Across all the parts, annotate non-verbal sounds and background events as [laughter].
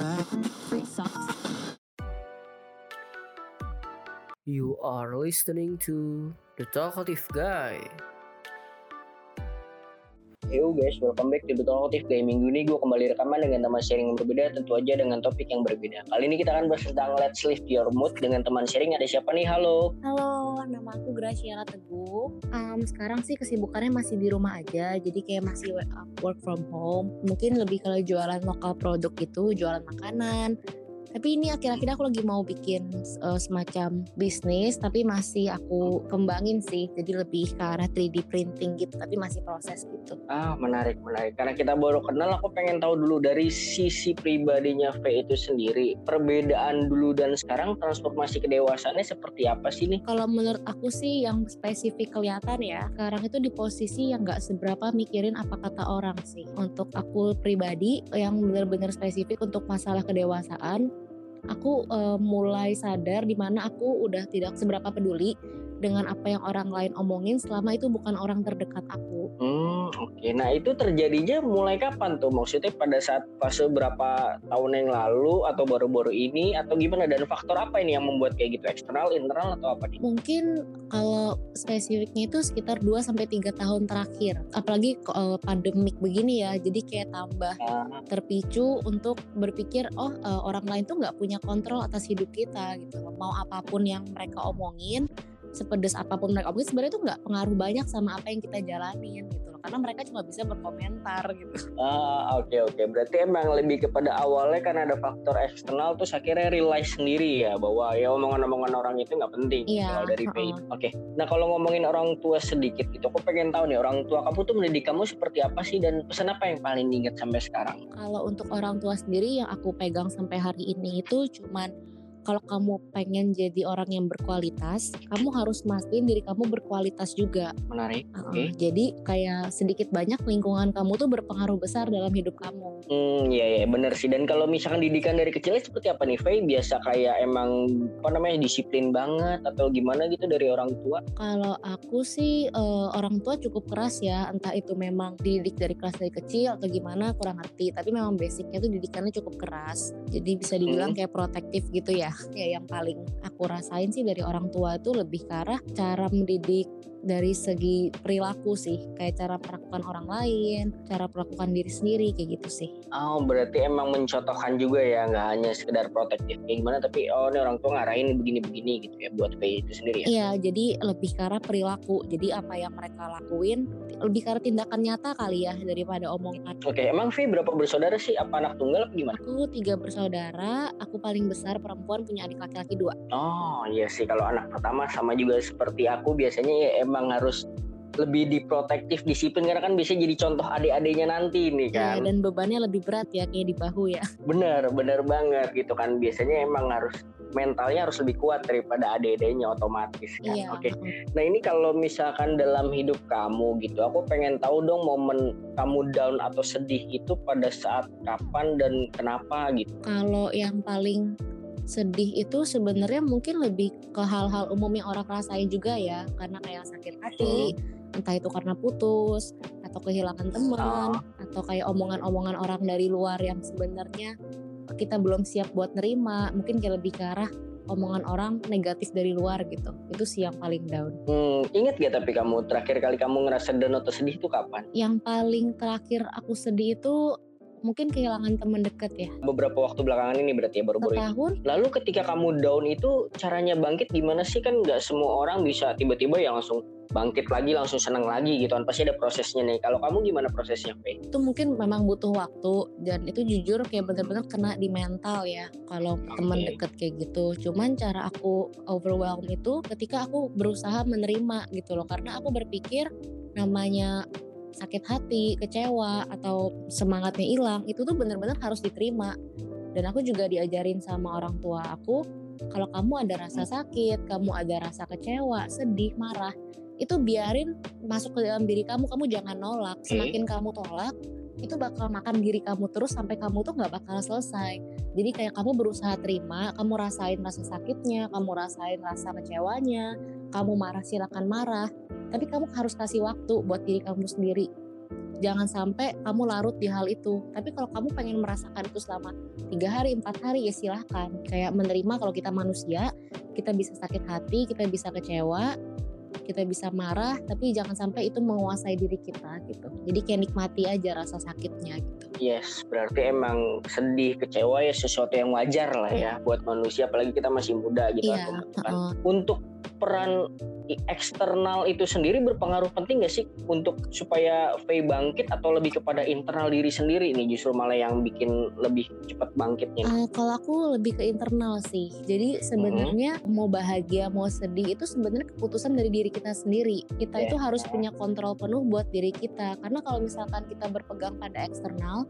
You are listening to The Talkative Guy. Yo guys, welcome back to The Talkative Guy. Minggu ini gue kembali rekaman dengan teman sharing yang berbeda, tentu aja dengan topik yang berbeda. Kali ini kita akan bahas tentang Let's Lift Your Mood dengan teman sharing. Ada siapa nih? Halo. Halo, nama aku Graciela Teguh. Um, sekarang sih kesibukannya masih di rumah aja, jadi kayak masih work from home. Mungkin lebih kalau jualan lokal produk gitu, jualan makanan, tapi ini akhir-akhir aku lagi mau bikin uh, semacam bisnis tapi masih aku kembangin sih. Jadi lebih ke arah 3D printing gitu tapi masih proses gitu. Ah menarik menarik. Karena kita baru kenal aku pengen tahu dulu dari sisi pribadinya V itu sendiri perbedaan dulu dan sekarang transformasi kedewasaannya seperti apa sih nih? Kalau menurut aku sih yang spesifik kelihatan ya sekarang itu di posisi yang gak seberapa mikirin apa kata orang sih. Untuk aku pribadi yang benar-benar spesifik untuk masalah kedewasaan aku uh, mulai sadar di mana aku udah tidak seberapa peduli dengan apa yang orang lain omongin selama itu bukan orang terdekat aku. Hmm, oke. Okay. Nah, itu terjadinya mulai kapan tuh? Maksudnya pada saat fase berapa tahun yang lalu atau baru-baru ini atau gimana dan faktor apa ini yang membuat kayak gitu? Eksternal, internal atau apa nih? Mungkin kalau spesifiknya itu sekitar 2 sampai 3 tahun terakhir. Apalagi uh, pandemik begini ya. Jadi kayak tambah ah. terpicu untuk berpikir, oh uh, orang lain tuh nggak punya kontrol atas hidup kita gitu. Mau apa pun yang mereka omongin sepedes apa pun mereka omongin sebenarnya itu nggak pengaruh banyak sama apa yang kita jalanin gitu loh karena mereka cuma bisa berkomentar gitu. Ah oke okay, oke okay. berarti emang lebih kepada awalnya kan ada faktor eksternal terus akhirnya realize sendiri ya bahwa ya omongan-omongan orang itu nggak penting iya, kalau dari uh -uh. Oke okay. nah kalau ngomongin orang tua sedikit gitu aku pengen tahu nih orang tua kamu tuh mendidik kamu seperti apa sih dan pesan apa yang paling diingat sampai sekarang? Kalau untuk orang tua sendiri yang aku pegang sampai hari ini itu cuman kalau kamu pengen jadi orang yang berkualitas, kamu harus mastiin diri kamu berkualitas juga. Menarik. Uh, okay. Jadi kayak sedikit banyak lingkungan kamu tuh berpengaruh besar dalam hidup kamu. Hmm, iya ya, bener sih. Dan kalau misalkan didikan dari kecilnya seperti apa nih, Faye? Biasa kayak emang apa namanya disiplin banget atau gimana gitu dari orang tua? Kalau aku sih uh, orang tua cukup keras ya, entah itu memang dididik dari kelas dari kecil atau gimana kurang ngerti. Tapi memang basicnya tuh didikannya cukup keras. Jadi bisa dibilang hmm. kayak protektif gitu ya ya yang paling aku rasain sih dari orang tua itu lebih ke arah cara mendidik dari segi perilaku sih kayak cara perlakukan orang lain cara perlakukan diri sendiri kayak gitu sih. Oh berarti emang mencontohkan juga ya nggak hanya sekedar protektif kayak gimana tapi oh ini orang tua ngarahin begini-begini gitu ya buat bayi itu sendiri ya? Iya jadi lebih ke arah perilaku. Jadi apa yang mereka lakuin lebih ke arah tindakan nyata kali ya daripada omongan. Oke okay, emang Vi berapa bersaudara sih? Apa anak tunggal apa gimana? Aku tiga bersaudara aku paling besar perempuan punya adik laki-laki dua. Oh iya sih kalau anak pertama sama juga seperti aku biasanya ya emang harus lebih diprotektif disiplin karena kan bisa jadi contoh adik-adiknya nanti nih iya, kan. Ya, dan bebannya lebih berat ya kayak di bahu ya. Bener, bener banget gitu kan. Biasanya emang harus mentalnya harus lebih kuat daripada adik-adiknya otomatis kan. Iya. Oke. Nah ini kalau misalkan dalam hidup kamu gitu, aku pengen tahu dong momen kamu down atau sedih itu pada saat kapan dan kenapa gitu. Kalau yang paling sedih itu sebenarnya mungkin lebih ke hal-hal umum yang orang rasain juga ya. Karena kayak sakit hati hmm. entah itu karena putus atau kehilangan teman oh. atau kayak omongan-omongan orang dari luar yang sebenarnya kita belum siap buat nerima. Mungkin kayak lebih ke arah omongan orang negatif dari luar gitu. Itu sih yang paling down. Hmm, inget gak tapi kamu terakhir kali kamu ngerasa down atau sedih itu kapan? Yang paling terakhir aku sedih itu mungkin kehilangan teman dekat ya. Beberapa waktu belakangan ini berarti ya baru-baru ini. Lalu ketika kamu down itu caranya bangkit gimana sih kan nggak semua orang bisa tiba-tiba ya langsung bangkit lagi langsung senang lagi gitu kan pasti ada prosesnya nih kalau kamu gimana prosesnya Pe? itu mungkin memang butuh waktu dan itu jujur kayak bener-bener kena di mental ya kalau okay. teman deket kayak gitu cuman cara aku overwhelm itu ketika aku berusaha menerima gitu loh karena aku berpikir namanya sakit hati, kecewa atau semangatnya hilang itu tuh bener-bener harus diterima. Dan aku juga diajarin sama orang tua aku kalau kamu ada rasa sakit, kamu ada rasa kecewa, sedih, marah, itu biarin masuk ke dalam diri kamu, kamu jangan nolak. Semakin kamu tolak, itu bakal makan diri kamu terus sampai kamu tuh nggak bakal selesai. Jadi kayak kamu berusaha terima, kamu rasain rasa sakitnya, kamu rasain rasa kecewanya, kamu marah silakan marah, tapi kamu harus kasih waktu buat diri kamu sendiri. Jangan sampai kamu larut di hal itu. Tapi kalau kamu pengen merasakan itu selama tiga hari empat hari ya silahkan kayak menerima kalau kita manusia kita bisa sakit hati kita bisa kecewa kita bisa marah tapi jangan sampai itu menguasai diri kita gitu. Jadi kayak nikmati aja rasa sakitnya gitu. Yes berarti emang sedih kecewa ya sesuatu yang wajar lah ya buat manusia apalagi kita masih muda gitu iya, kan uh, untuk peran eksternal itu sendiri berpengaruh penting gak sih untuk supaya Faye bangkit atau lebih kepada internal diri sendiri ini justru malah yang bikin lebih cepat bangkitnya? Uh, kalau aku lebih ke internal sih. Jadi sebenarnya hmm. mau bahagia mau sedih itu sebenarnya keputusan dari diri kita sendiri. Kita yeah. itu harus punya kontrol penuh buat diri kita. Karena kalau misalkan kita berpegang pada eksternal,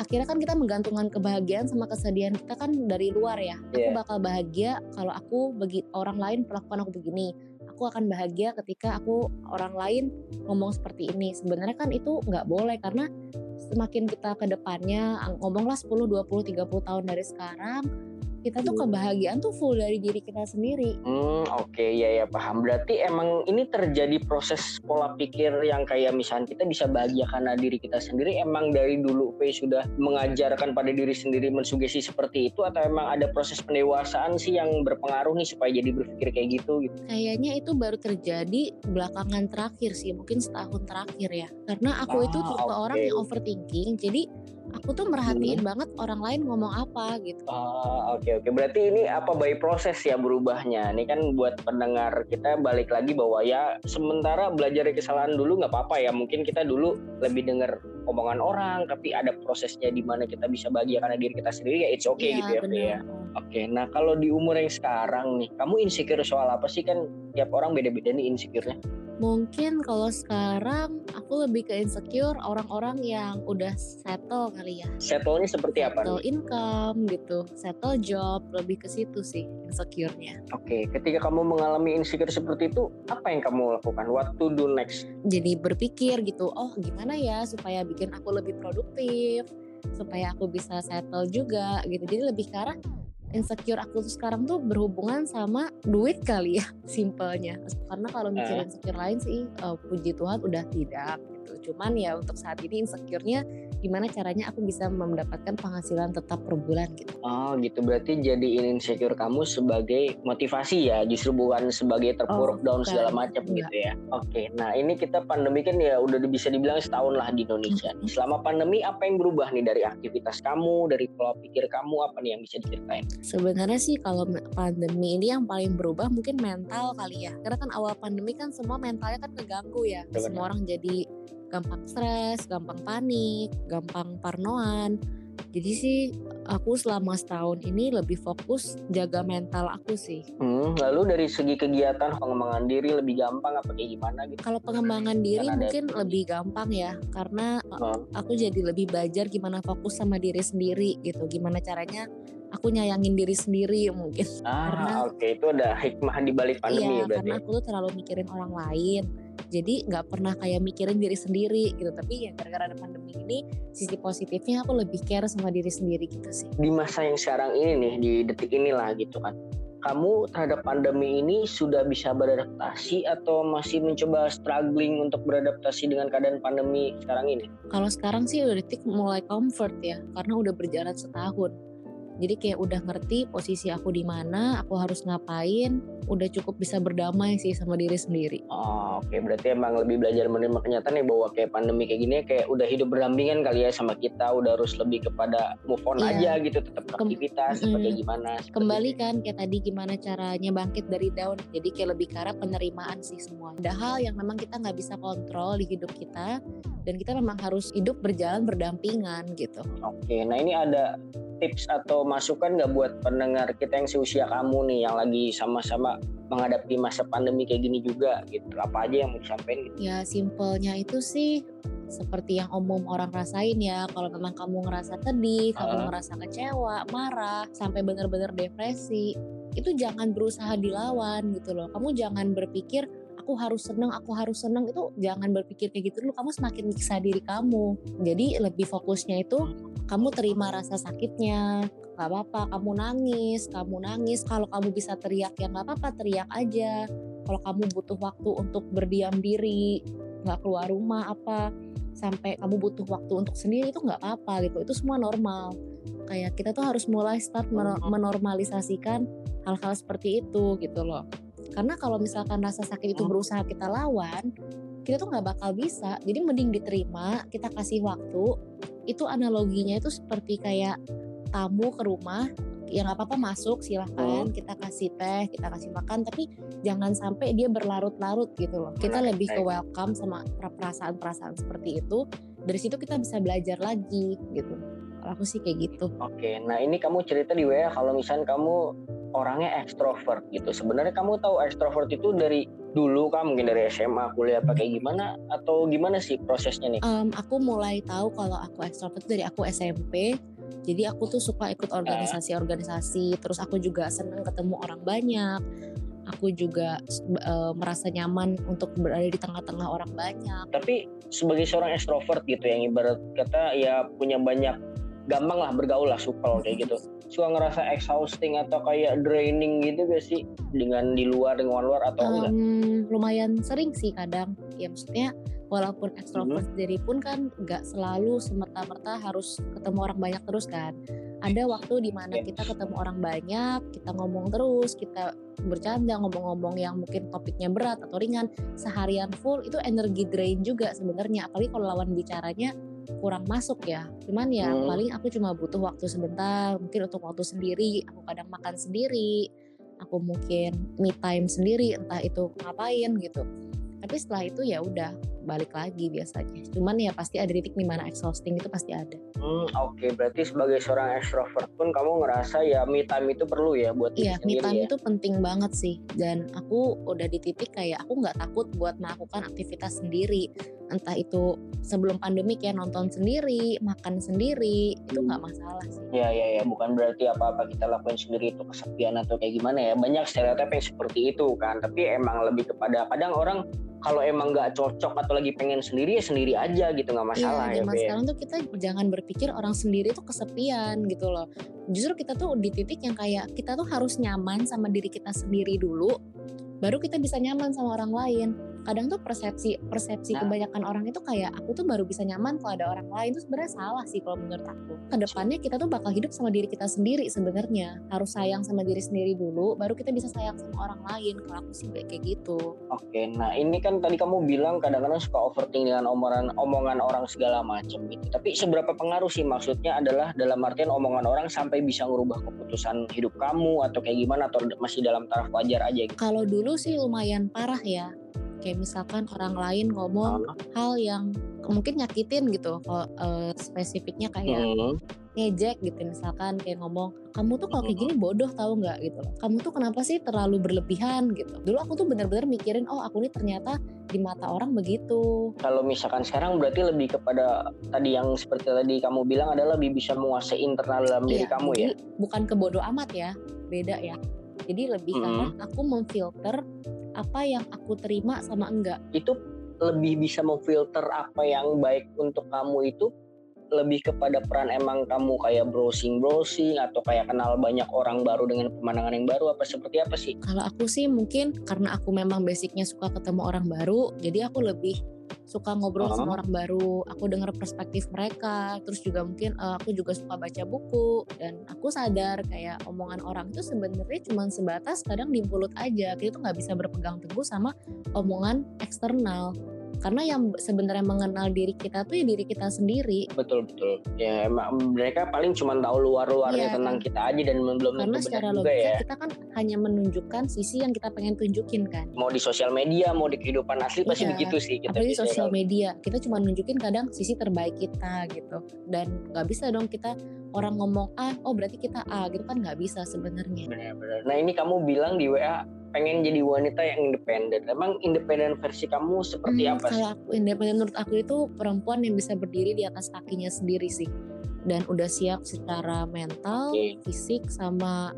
akhirnya kan kita menggantungkan kebahagiaan sama kesedihan kita kan dari luar ya. Yeah. Aku iya. bakal bahagia kalau aku bagi orang lain perlakuan aku begini aku akan bahagia ketika aku orang lain ngomong seperti ini. Sebenarnya kan itu nggak boleh karena semakin kita ke depannya ngomonglah 10, 20, 30 tahun dari sekarang kita tuh kebahagiaan tuh full dari diri kita sendiri. Hmm, oke okay, ya ya paham. Berarti emang ini terjadi proses pola pikir yang kayak misalnya kita bisa bahagia karena diri kita sendiri. Emang dari dulu P sudah mengajarkan pada diri sendiri mensugesti seperti itu atau emang ada proses pendewasaan sih yang berpengaruh nih supaya jadi berpikir kayak gitu gitu? Kayaknya itu baru terjadi belakangan terakhir sih, mungkin setahun terakhir ya. Karena aku ah, itu tipe okay. orang yang overthinking. Jadi aku tuh merhatiin hmm. banget orang lain ngomong apa gitu. Oh, oke okay, oke. Okay. Berarti ini apa by proses ya berubahnya. Ini kan buat pendengar kita balik lagi bahwa ya sementara belajar dari kesalahan dulu nggak apa-apa ya. Mungkin kita dulu lebih dengar omongan orang, tapi ada prosesnya di mana kita bisa bahagia karena diri kita sendiri ya it's okay ya, gitu ya. ya. Oke, okay, nah kalau di umur yang sekarang nih, kamu insecure soal apa sih kan tiap orang beda-beda nih insecure-nya? Mungkin kalau sekarang aku lebih ke insecure orang-orang yang udah settle kali ya. Settle-nya seperti apa? Settle income gitu, settle job, lebih ke situ sih insecure-nya. Oke, okay. ketika kamu mengalami insecure seperti itu, apa yang kamu lakukan? What to do next? Jadi berpikir gitu, oh gimana ya supaya bikin aku lebih produktif, supaya aku bisa settle juga gitu. Jadi lebih ke arah insecure aku tuh sekarang tuh berhubungan sama duit kali ya [laughs] simpelnya. Karena kalau mikirin insecure lain sih uh, puji Tuhan udah tidak gitu. Cuman ya untuk saat ini insecure-nya gimana caranya aku bisa mendapatkan penghasilan tetap per bulan gitu. Oh gitu berarti jadi insecure kamu sebagai motivasi ya justru bukan sebagai terpuruk oh, down segala macam gitu ya. Oke nah ini kita pandemi kan ya udah bisa dibilang setahun lah di Indonesia. Hmm. Selama pandemi apa yang berubah nih dari aktivitas kamu dari pola pikir kamu apa nih yang bisa diceritain? Sebenarnya sih kalau pandemi ini yang paling berubah mungkin mental kali ya karena kan awal pandemi kan semua mentalnya kan keganggu ya. Benar. Semua orang jadi gampang stres, gampang panik, gampang parnoan. Jadi sih aku selama setahun ini lebih fokus jaga mental aku sih. Hmm, lalu dari segi kegiatan pengembangan diri lebih gampang apa kayak gimana gitu? Kalau pengembangan diri kan mungkin lebih gampang ya karena hmm. aku jadi lebih belajar gimana fokus sama diri sendiri gitu. Gimana caranya aku nyayangin diri sendiri mungkin. Ah, karena oke okay. itu ada hikmah di balik pandemi iya, ya berarti. karena aku tuh terlalu mikirin orang lain jadi nggak pernah kayak mikirin diri sendiri gitu tapi ya gara-gara ada pandemi ini sisi positifnya aku lebih care sama diri sendiri gitu sih di masa yang sekarang ini nih di detik inilah gitu kan kamu terhadap pandemi ini sudah bisa beradaptasi atau masih mencoba struggling untuk beradaptasi dengan keadaan pandemi sekarang ini? Kalau sekarang sih udah detik mulai comfort ya, karena udah berjalan setahun jadi kayak udah ngerti posisi aku di mana aku harus ngapain udah cukup bisa berdamai sih sama diri sendiri oh, oke okay. berarti emang lebih belajar menerima kenyataan nih bahwa kayak pandemi kayak gini kayak udah hidup berdampingan kali ya sama kita udah harus lebih kepada move on iya. aja gitu tetap aktivitas mm, seperti gimana kembali kan kayak tadi gimana caranya bangkit dari down jadi kayak lebih ke arah penerimaan sih semua ada hal yang memang kita nggak bisa kontrol di hidup kita dan kita memang harus hidup berjalan berdampingan gitu oke okay. nah ini ada tips atau masukan nggak buat pendengar kita yang seusia kamu nih yang lagi sama-sama menghadapi masa pandemi kayak gini juga gitu apa aja yang mau disampaikan gitu? ya simpelnya itu sih seperti yang umum orang rasain ya kalau memang kamu ngerasa sedih uh. kamu ngerasa kecewa marah sampai benar-benar depresi itu jangan berusaha dilawan gitu loh kamu jangan berpikir aku harus seneng aku harus seneng itu jangan berpikir kayak gitu dulu. Kamu semakin nyiksa diri kamu. Jadi lebih fokusnya itu kamu terima rasa sakitnya. Gak apa-apa kamu nangis kamu nangis. Kalau kamu bisa teriak ya gak apa-apa teriak aja. Kalau kamu butuh waktu untuk berdiam diri nggak keluar rumah apa sampai kamu butuh waktu untuk sendiri itu nggak apa-apa gitu. Itu semua normal. Kayak kita tuh harus mulai start menormalisasikan hal-hal seperti itu gitu loh karena kalau misalkan rasa sakit itu berusaha kita lawan kita tuh nggak bakal bisa. Jadi mending diterima kita kasih waktu. Itu analoginya itu seperti kayak tamu ke rumah ya nggak apa-apa masuk silahkan kita kasih teh kita kasih makan tapi jangan sampai dia berlarut-larut gitu loh. Kita lebih ke welcome sama perasaan-perasaan seperti itu. Dari situ kita bisa belajar lagi gitu kalau aku sih kayak gitu. Oke nah ini kamu cerita di WA kalau misalnya kamu orangnya ekstrovert gitu. Sebenarnya kamu tahu ekstrovert itu dari dulu kan mungkin dari SMA kuliah apa kayak gimana? Atau gimana sih prosesnya nih? Um, aku mulai tahu kalau aku ekstrovert dari aku SMP jadi aku tuh suka ikut organisasi-organisasi. Terus aku juga senang ketemu orang banyak. Aku juga uh, merasa nyaman untuk berada di tengah-tengah orang banyak. Tapi sebagai seorang extrovert gitu yang ibarat kata ya punya banyak gampang lah bergaul lah supel kayak gitu suka ngerasa exhausting atau kayak draining gitu gak sih dengan di luar dengan luar atau um, enggak? Lumayan sering sih kadang ya maksudnya walaupun ekstrovert hmm. sendiri pun kan nggak selalu semerta-merta harus ketemu orang banyak terus kan ada waktu di mana iya. kita ketemu orang banyak kita ngomong terus kita bercanda ngomong-ngomong yang mungkin topiknya berat atau ringan seharian full itu energi drain juga sebenarnya apalagi kalau lawan bicaranya kurang masuk ya cuman ya hmm. paling aku cuma butuh waktu sebentar mungkin untuk waktu sendiri aku kadang makan sendiri aku mungkin me time sendiri entah itu ngapain gitu tapi setelah itu ya udah balik lagi biasanya. Cuman ya pasti ada titik di mana exhausting itu pasti ada. Hmm, oke. Okay. berarti sebagai seorang extrovert pun kamu ngerasa ya me time itu perlu ya buat iya me time ya? itu penting banget sih. Dan aku udah di titik kayak aku nggak takut buat melakukan aktivitas sendiri. Entah itu sebelum pandemik ya nonton sendiri makan sendiri itu nggak masalah sih. Ya ya ya bukan berarti apa apa kita lakuin sendiri itu kesepian atau kayak gimana ya. Banyak stereotip yang seperti itu kan. Tapi emang lebih kepada kadang orang kalau emang nggak cocok atau lagi pengen sendiri ya sendiri aja gitu nggak iya, masalah iya, ya. sekarang tuh kita jangan berpikir orang sendiri tuh kesepian gitu loh. Justru kita tuh di titik yang kayak kita tuh harus nyaman sama diri kita sendiri dulu, baru kita bisa nyaman sama orang lain kadang tuh persepsi persepsi nah. kebanyakan orang itu kayak aku tuh baru bisa nyaman kalau ada orang lain. Itu sebenarnya salah sih kalau menurut aku. Ke depannya kita tuh bakal hidup sama diri kita sendiri sebenarnya. Harus sayang sama diri sendiri dulu baru kita bisa sayang sama orang lain kalau aku sih kayak gitu. Oke nah ini kan tadi kamu bilang kadang-kadang suka overthinking dengan omongan omongan orang segala macam gitu. Tapi seberapa pengaruh sih maksudnya adalah dalam artian omongan orang sampai bisa merubah keputusan hidup kamu atau kayak gimana atau masih dalam taraf wajar aja gitu? Kalau dulu sih lumayan parah ya kayak misalkan orang lain ngomong uh. hal yang mungkin nyakitin gitu kalau uh, spesifiknya kayak uh. ngejek gitu misalkan kayak ngomong kamu tuh kalau kayak gini bodoh tahu nggak? gitu loh. Kamu tuh kenapa sih terlalu berlebihan? gitu. Dulu aku tuh bener-bener mikirin oh aku ini ternyata di mata orang begitu. Kalau misalkan sekarang berarti lebih kepada tadi yang seperti tadi kamu bilang adalah lebih bisa menguasai internal dalam iya, diri kamu ya? bukan ke bodoh amat ya beda ya. Jadi lebih hmm. karena aku memfilter apa yang aku terima sama enggak itu lebih bisa memfilter apa yang baik untuk kamu itu lebih kepada peran emang kamu kayak browsing browsing atau kayak kenal banyak orang baru dengan pemandangan yang baru apa seperti apa sih? Kalau aku sih mungkin karena aku memang basicnya suka ketemu orang baru, jadi aku lebih suka ngobrol uh sama orang baru aku dengar perspektif mereka terus juga mungkin uh, aku juga suka baca buku dan aku sadar kayak omongan orang itu sebenarnya cuma sebatas kadang di mulut aja kita tuh nggak bisa berpegang teguh sama omongan eksternal karena yang sebenarnya mengenal diri kita tuh ya diri kita sendiri. Betul betul. Ya emang mereka paling cuma tahu luar-luarnya ya, tentang kita aja dan belum karena secara logika ya. kita kan hanya menunjukkan sisi yang kita pengen tunjukin kan. Mau di sosial media mau di kehidupan asli pasti iya. begitu sih kita apalagi sosial media. Kita cuma nunjukin kadang sisi terbaik kita gitu. Dan nggak bisa dong kita orang ngomong A oh berarti kita A gitu kan nggak bisa sebenarnya. Nah ini kamu bilang di WA pengen jadi wanita yang independen. Emang independen versi kamu seperti hmm, apa sih? Kalau aku independen menurut aku itu perempuan yang bisa berdiri di atas kakinya sendiri sih. Dan udah siap secara mental, okay. fisik sama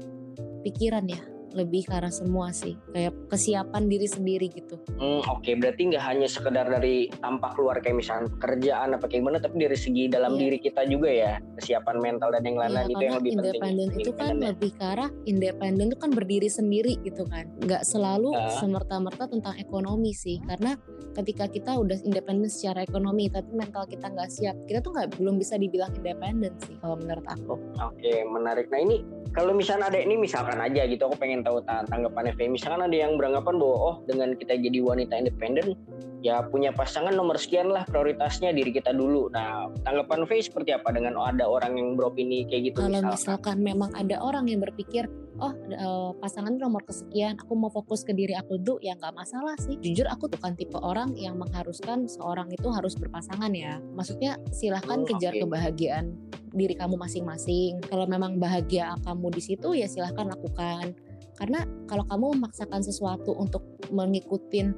pikiran ya. Lebih ke arah semua sih kayak kesiapan diri sendiri gitu hmm, oke okay. berarti nggak hanya sekedar dari tampak luar kayak misalnya pekerjaan apa kayak gimana tapi dari segi dalam yeah. diri kita juga ya kesiapan mental dan yang lain-lain yeah, itu yang lebih penting independen itu kan ya. lebih ke arah independen itu kan berdiri sendiri gitu kan nggak selalu uh. semerta-merta tentang ekonomi sih karena ketika kita udah independen secara ekonomi tapi mental kita nggak siap kita tuh nggak belum bisa dibilang independen sih kalau menurut aku oke okay, menarik nah ini kalau misalnya ada ini misalkan aja gitu aku pengen tahu tanggapan FV misalkan ada yang beranggapan bahwa oh dengan kita jadi wanita independen ya punya pasangan nomor sekian lah prioritasnya diri kita dulu. Nah tanggapan V seperti apa dengan ada orang yang beropini kayak gitu kalau misalkan, misalkan memang ada orang yang berpikir oh uh, pasangan nomor kesekian aku mau fokus ke diri aku dulu ya nggak masalah sih jujur aku bukan tipe orang yang mengharuskan seorang itu harus berpasangan ya maksudnya silahkan hmm, kejar okay. kebahagiaan diri kamu masing-masing. Kalau memang bahagia kamu di situ ya silahkan lakukan. Karena kalau kamu memaksakan sesuatu untuk mengikuti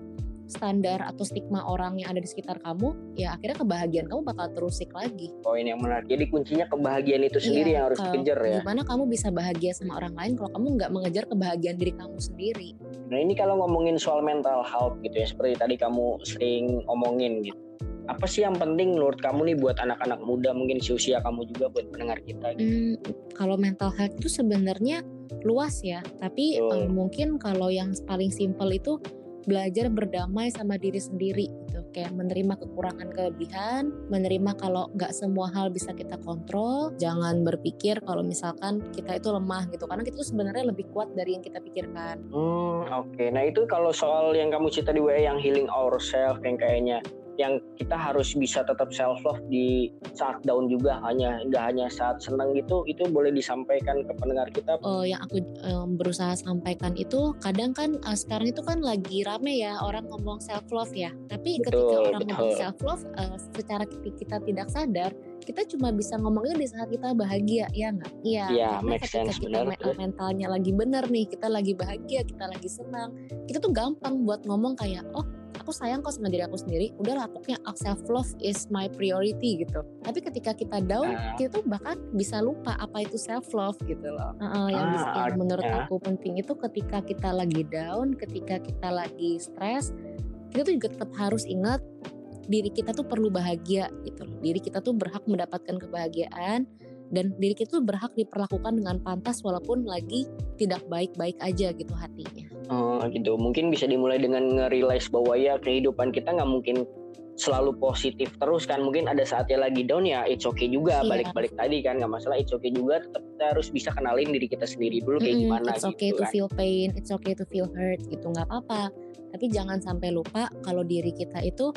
standar atau stigma orang yang ada di sekitar kamu, ya akhirnya kebahagiaan kamu bakal terusik lagi. Poin yang menarik. Jadi kuncinya kebahagiaan itu sendiri iya, yang harus dikejar ya. Gimana kamu bisa bahagia sama orang lain kalau kamu nggak mengejar kebahagiaan diri kamu sendiri? Nah ini kalau ngomongin soal mental health gitu ya, seperti tadi kamu sering omongin gitu apa sih yang penting menurut kamu nih buat anak-anak muda mungkin si usia kamu juga buat pendengar kita gitu? Hmm, kalau mental health itu sebenarnya luas ya, tapi um, mungkin kalau yang paling simpel itu belajar berdamai sama diri sendiri gitu kayak menerima kekurangan kelebihan menerima kalau nggak semua hal bisa kita kontrol jangan berpikir kalau misalkan kita itu lemah gitu karena kita itu sebenarnya lebih kuat dari yang kita pikirkan hmm oke okay. nah itu kalau soal yang kamu cerita di WA yang healing ourselves yang kayaknya yang kita harus bisa tetap self love di saat down juga hanya nggak hanya saat senang gitu itu boleh disampaikan ke pendengar kita. Oh yang aku um, berusaha sampaikan itu kadang kan uh, sekarang itu kan lagi rame ya orang ngomong self love ya. Tapi betul, ketika orang betul. ngomong self love uh, secara kita tidak sadar kita cuma bisa ngomongnya di saat kita bahagia ya nggak? Iya ya, karena ketika sense, kita bener, me mentalnya lagi bener nih kita lagi bahagia kita lagi senang kita tuh gampang buat ngomong kayak oh aku sayang kok sama diri aku sendiri udahlah pokoknya self love is my priority gitu tapi ketika kita down uh. kita tuh bahkan bisa lupa apa itu self love gitu loh uh, yang, bisa, yang menurut aku penting itu ketika kita lagi down ketika kita lagi stres kita tuh juga tetap harus ingat diri kita tuh perlu bahagia gitu loh diri kita tuh berhak mendapatkan kebahagiaan dan diri kita tuh berhak diperlakukan dengan pantas walaupun lagi tidak baik-baik aja gitu hatinya. Oh gitu, mungkin bisa dimulai dengan nge-realize bahwa ya kehidupan kita nggak mungkin selalu positif terus kan. Mungkin ada saatnya lagi down ya it's okay juga. Iya. balik-balik tadi kan nggak masalah it's okay juga. Tetap kita harus bisa kenalin diri kita sendiri dulu kayak mm-hmm, gimana it's okay gitu to kan. feel pain it's okay to feel hurt gitu. Nggak apa-apa. Tapi jangan sampai lupa kalau diri kita itu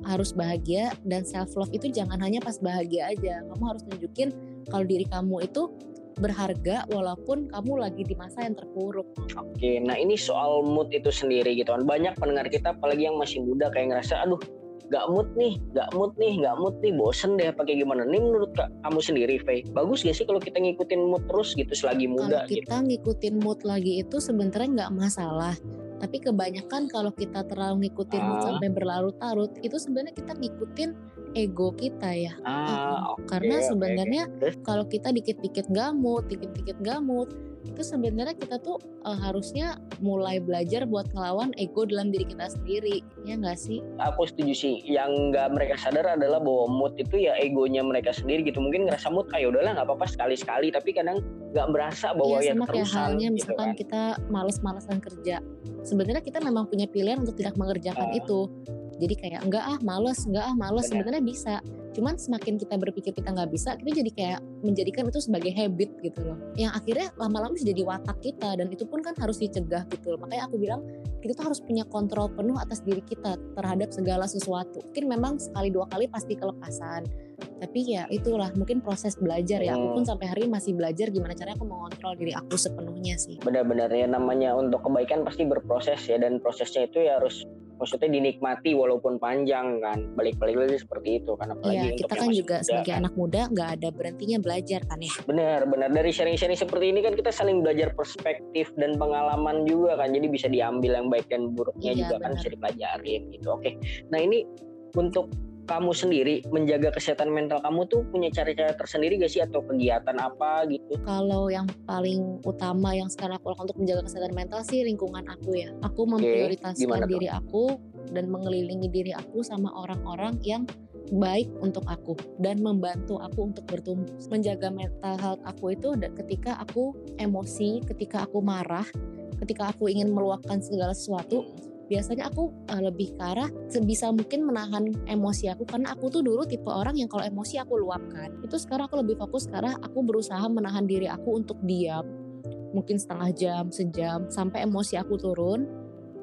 harus bahagia dan self love itu jangan hanya pas bahagia aja. Kamu harus tunjukin kalau diri kamu itu berharga walaupun kamu lagi di masa yang terpuruk. Oke, nah ini soal mood itu sendiri gitu kan. Banyak pendengar kita apalagi yang masih muda kayak ngerasa aduh gak mood nih, gak mood nih, gak mood nih, bosen deh pakai gimana. Nih menurut kamu sendiri, Faye, bagus gak sih kalau kita ngikutin mood terus gitu selagi muda? Kalau kita gitu? ngikutin mood lagi itu sebenarnya nggak masalah tapi kebanyakan kalau kita terlalu ngikutin ah. sampai berlarut-larut itu sebenarnya kita ngikutin ego kita ya. Ah, okay, karena sebenarnya okay. kalau kita dikit-dikit gamut dikit-dikit gamut itu sebenarnya kita tuh uh, harusnya mulai belajar buat ngelawan ego dalam diri kita sendiri ya nggak sih? Aku setuju sih. Yang nggak mereka sadar adalah bahwa mood itu ya egonya mereka sendiri gitu. Mungkin ngerasa mood kayak udahlah nggak apa-apa sekali-sekali. Tapi kadang nggak berasa bahwa ya, ya kayak halnya gitu misalkan kan. kita males-malesan kerja. Sebenarnya kita memang punya pilihan untuk tidak mengerjakan uh. itu jadi kayak enggak ah males enggak ah males. Sebenarnya bisa. Cuman semakin kita berpikir kita nggak bisa kita jadi kayak menjadikan itu sebagai habit gitu loh. Yang akhirnya lama-lama bisa jadi watak kita dan itu pun kan harus dicegah gitu loh. Makanya aku bilang kita tuh harus punya kontrol penuh atas diri kita terhadap segala sesuatu. Mungkin memang sekali dua kali pasti kelepasan. Tapi ya itulah mungkin proses belajar ya. Aku pun hmm. sampai hari ini masih belajar gimana caranya aku mengontrol diri aku sepenuhnya sih. Benar-benar ya namanya untuk kebaikan pasti berproses ya. Dan prosesnya itu ya harus maksudnya dinikmati walaupun panjang kan. Balik-balik lagi seperti itu kan apalagi iya, kita kan juga muda, sebagai kan. anak muda nggak ada berhentinya belajar kan ya? Benar benar. Dari sharing-sharing seperti ini kan kita saling belajar perspektif dan pengalaman juga kan. Jadi bisa diambil yang baik dan buruknya iya, juga bener. kan bisa dipelajarin gitu. Oke. Nah ini untuk kamu sendiri menjaga kesehatan mental kamu tuh punya cara-cara tersendiri gak sih atau kegiatan apa gitu? Kalau yang paling utama yang sekarang aku lakukan untuk menjaga kesehatan mental sih lingkungan aku ya. Aku memprioritaskan okay, diri aku dan mengelilingi diri aku sama orang-orang yang baik untuk aku dan membantu aku untuk bertumbuh. Menjaga mental health aku itu ketika aku emosi, ketika aku marah, ketika aku ingin meluapkan segala sesuatu, biasanya aku uh, lebih ke arah sebisa mungkin menahan emosi aku karena aku tuh dulu tipe orang yang kalau emosi aku luapkan itu sekarang aku lebih fokus karena aku berusaha menahan diri aku untuk diam. Mungkin setengah jam sejam sampai emosi aku turun.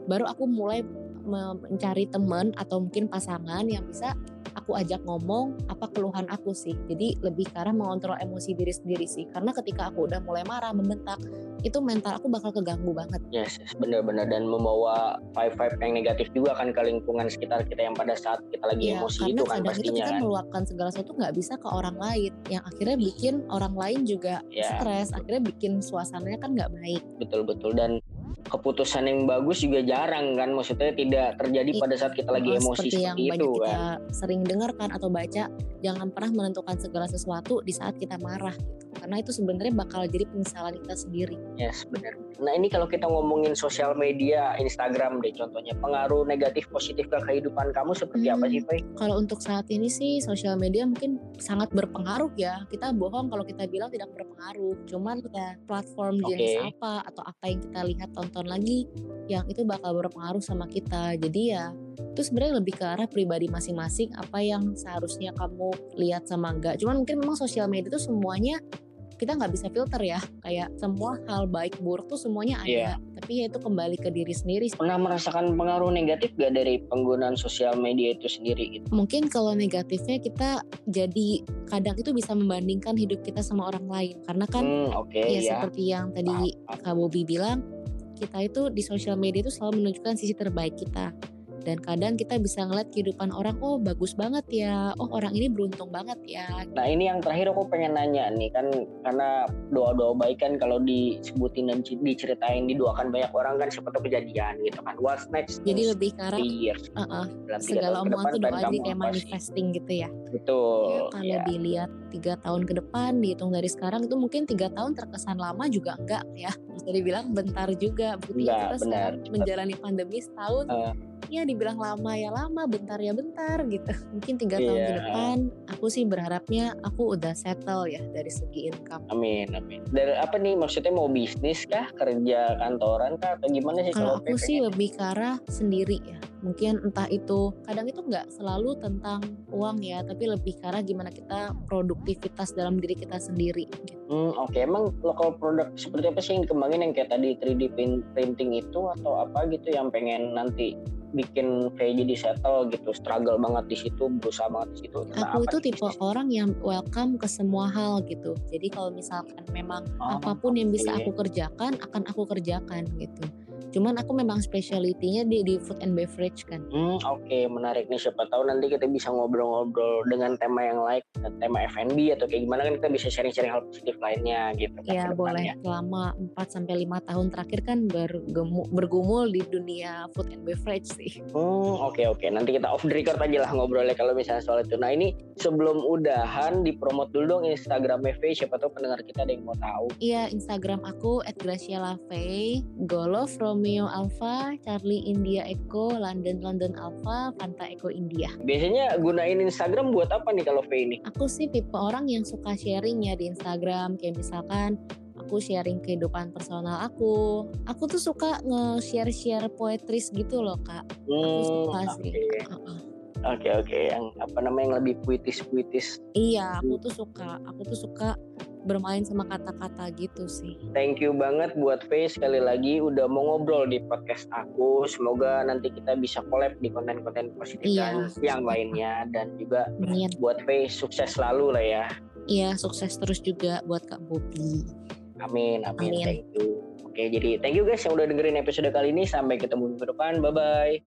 Baru aku mulai mencari teman atau mungkin pasangan yang bisa aku ajak ngomong apa keluhan aku sih? Jadi lebih karena mengontrol emosi diri sendiri sih. Karena ketika aku udah mulai marah membentak itu mental aku bakal keganggu banget. Yes, yes benar-benar dan membawa vibe-vibe yang negatif juga kan ke lingkungan sekitar kita yang pada saat kita lagi ya, emosi itu kan pastinya itu kita kan. meluapkan segala sesuatu nggak bisa ke orang lain. Yang akhirnya bikin orang lain juga ya. stres akhirnya bikin suasananya kan nggak baik. Betul betul. Dan keputusan yang bagus juga jarang kan. Maksudnya tidak terjadi pada saat kita lagi oh, emosi seperti, yang itu banyak kan. kita sering dengarkan atau baca jangan pernah menentukan segala sesuatu di saat kita marah gitu karena itu sebenarnya bakal jadi penyesalan kita sendiri. Yes, benar. Nah ini kalau kita ngomongin sosial media, Instagram deh contohnya, pengaruh negatif positif ke kehidupan kamu seperti hmm, apa sih, Fai? Kalau untuk saat ini sih sosial media mungkin sangat berpengaruh ya. Kita bohong kalau kita bilang tidak berpengaruh. Cuman ya platform okay. jenis apa atau apa yang kita lihat tonton lagi yang itu bakal berpengaruh sama kita. Jadi ya itu sebenarnya lebih ke arah pribadi masing-masing apa yang seharusnya kamu lihat sama enggak. Cuman mungkin memang sosial media itu semuanya kita nggak bisa filter ya. Kayak semua hal baik buruk tuh semuanya ada. Yeah. tapi ya itu kembali ke diri sendiri pernah merasakan pengaruh negatif gak dari penggunaan sosial media itu sendiri gitu? Mungkin kalau negatifnya kita jadi kadang itu bisa membandingkan hidup kita sama orang lain. Karena kan hmm, okay, ya, ya. seperti yang tadi Kak Bobi bilang kita itu di sosial media itu selalu menunjukkan sisi terbaik kita dan kadang kita bisa ngeliat kehidupan orang oh bagus banget ya. Oh orang ini beruntung banget ya. Nah ini yang terakhir aku pengen nanya nih kan karena doa-doa baik kan kalau disebutin dan diceritain didoakan banyak orang kan tahu kejadian gitu kan. What's next? Jadi lebih karena uh -uh, segala omongan tuh doa jadi kayak manifesting gitu ya. Betul ya, kalau ya. dilihat tiga tahun ke depan dihitung dari sekarang itu mungkin tiga tahun terkesan lama juga enggak ya. Bisa dibilang bentar juga. Bukti kita benar. menjalani pandemi setahun. Uh ya dibilang lama ya lama bentar ya bentar gitu mungkin tiga tahun ke iya. depan aku sih berharapnya aku udah settle ya dari segi income amin amin dari apa nih maksudnya mau bisnis kah kerja kantoran kah atau gimana sih kalau aku sih lebih ke arah sendiri ya mungkin entah itu kadang itu nggak selalu tentang uang ya tapi lebih ke arah gimana kita produktivitas dalam diri kita sendiri gitu. hmm, oke okay. emang lokal produk seperti apa sih yang dikembangin yang kayak tadi 3D printing itu atau apa gitu yang pengen nanti bikin kayak jadi settle gitu struggle banget di situ berusaha banget di situ. Aku itu tipe sih? orang yang welcome ke semua hal gitu. Jadi kalau misalkan memang oh, apa pun yang bisa aku kerjakan akan aku kerjakan gitu Cuman aku memang speciality-nya di, di food and beverage kan. Hmm, oke, okay. menarik nih. Siapa tahu nanti kita bisa ngobrol-ngobrol dengan tema yang lain, tema F&B atau kayak gimana kan kita bisa sharing-sharing hal positif lainnya gitu kan. Iya, boleh. Selama 4 sampai 5 tahun terakhir kan bergemu, bergumul di dunia food and beverage sih. Hmm, oke okay, oke. Okay. Nanti kita off the record aja lah ngobrolnya kalau misalnya soal itu. Nah, ini sebelum udahan dipromot dulu dong Instagram Faye, siapa tahu pendengar kita ada yang mau tahu. Iya, Instagram aku @gracialafay, golo from Romeo Alpha, Charlie India Echo, London London Alpha, Fanta Echo India. Biasanya gunain Instagram buat apa nih kalau V ini? Aku sih tipe orang yang suka sharing ya di Instagram, kayak misalkan aku sharing kehidupan personal aku. Aku tuh suka nge-share-share poetris gitu loh, Kak. Hmm, aku suka okay. sih. Uh -uh. Oke okay, oke, okay. yang apa namanya yang lebih puitis-puitis. Iya, aku tuh suka. Aku tuh suka bermain sama kata-kata gitu sih. Thank you banget buat Faye sekali lagi udah mau ngobrol di podcast aku. Semoga nanti kita bisa collab di konten-konten positif iya. dan yang lainnya dan juga Amin. buat Faye sukses selalu lah ya. Iya, sukses terus juga buat Kak Bobi. Amin, amin, amin. Thank you. Oke, jadi thank you guys yang udah dengerin episode kali ini. Sampai ketemu minggu depan. Bye-bye.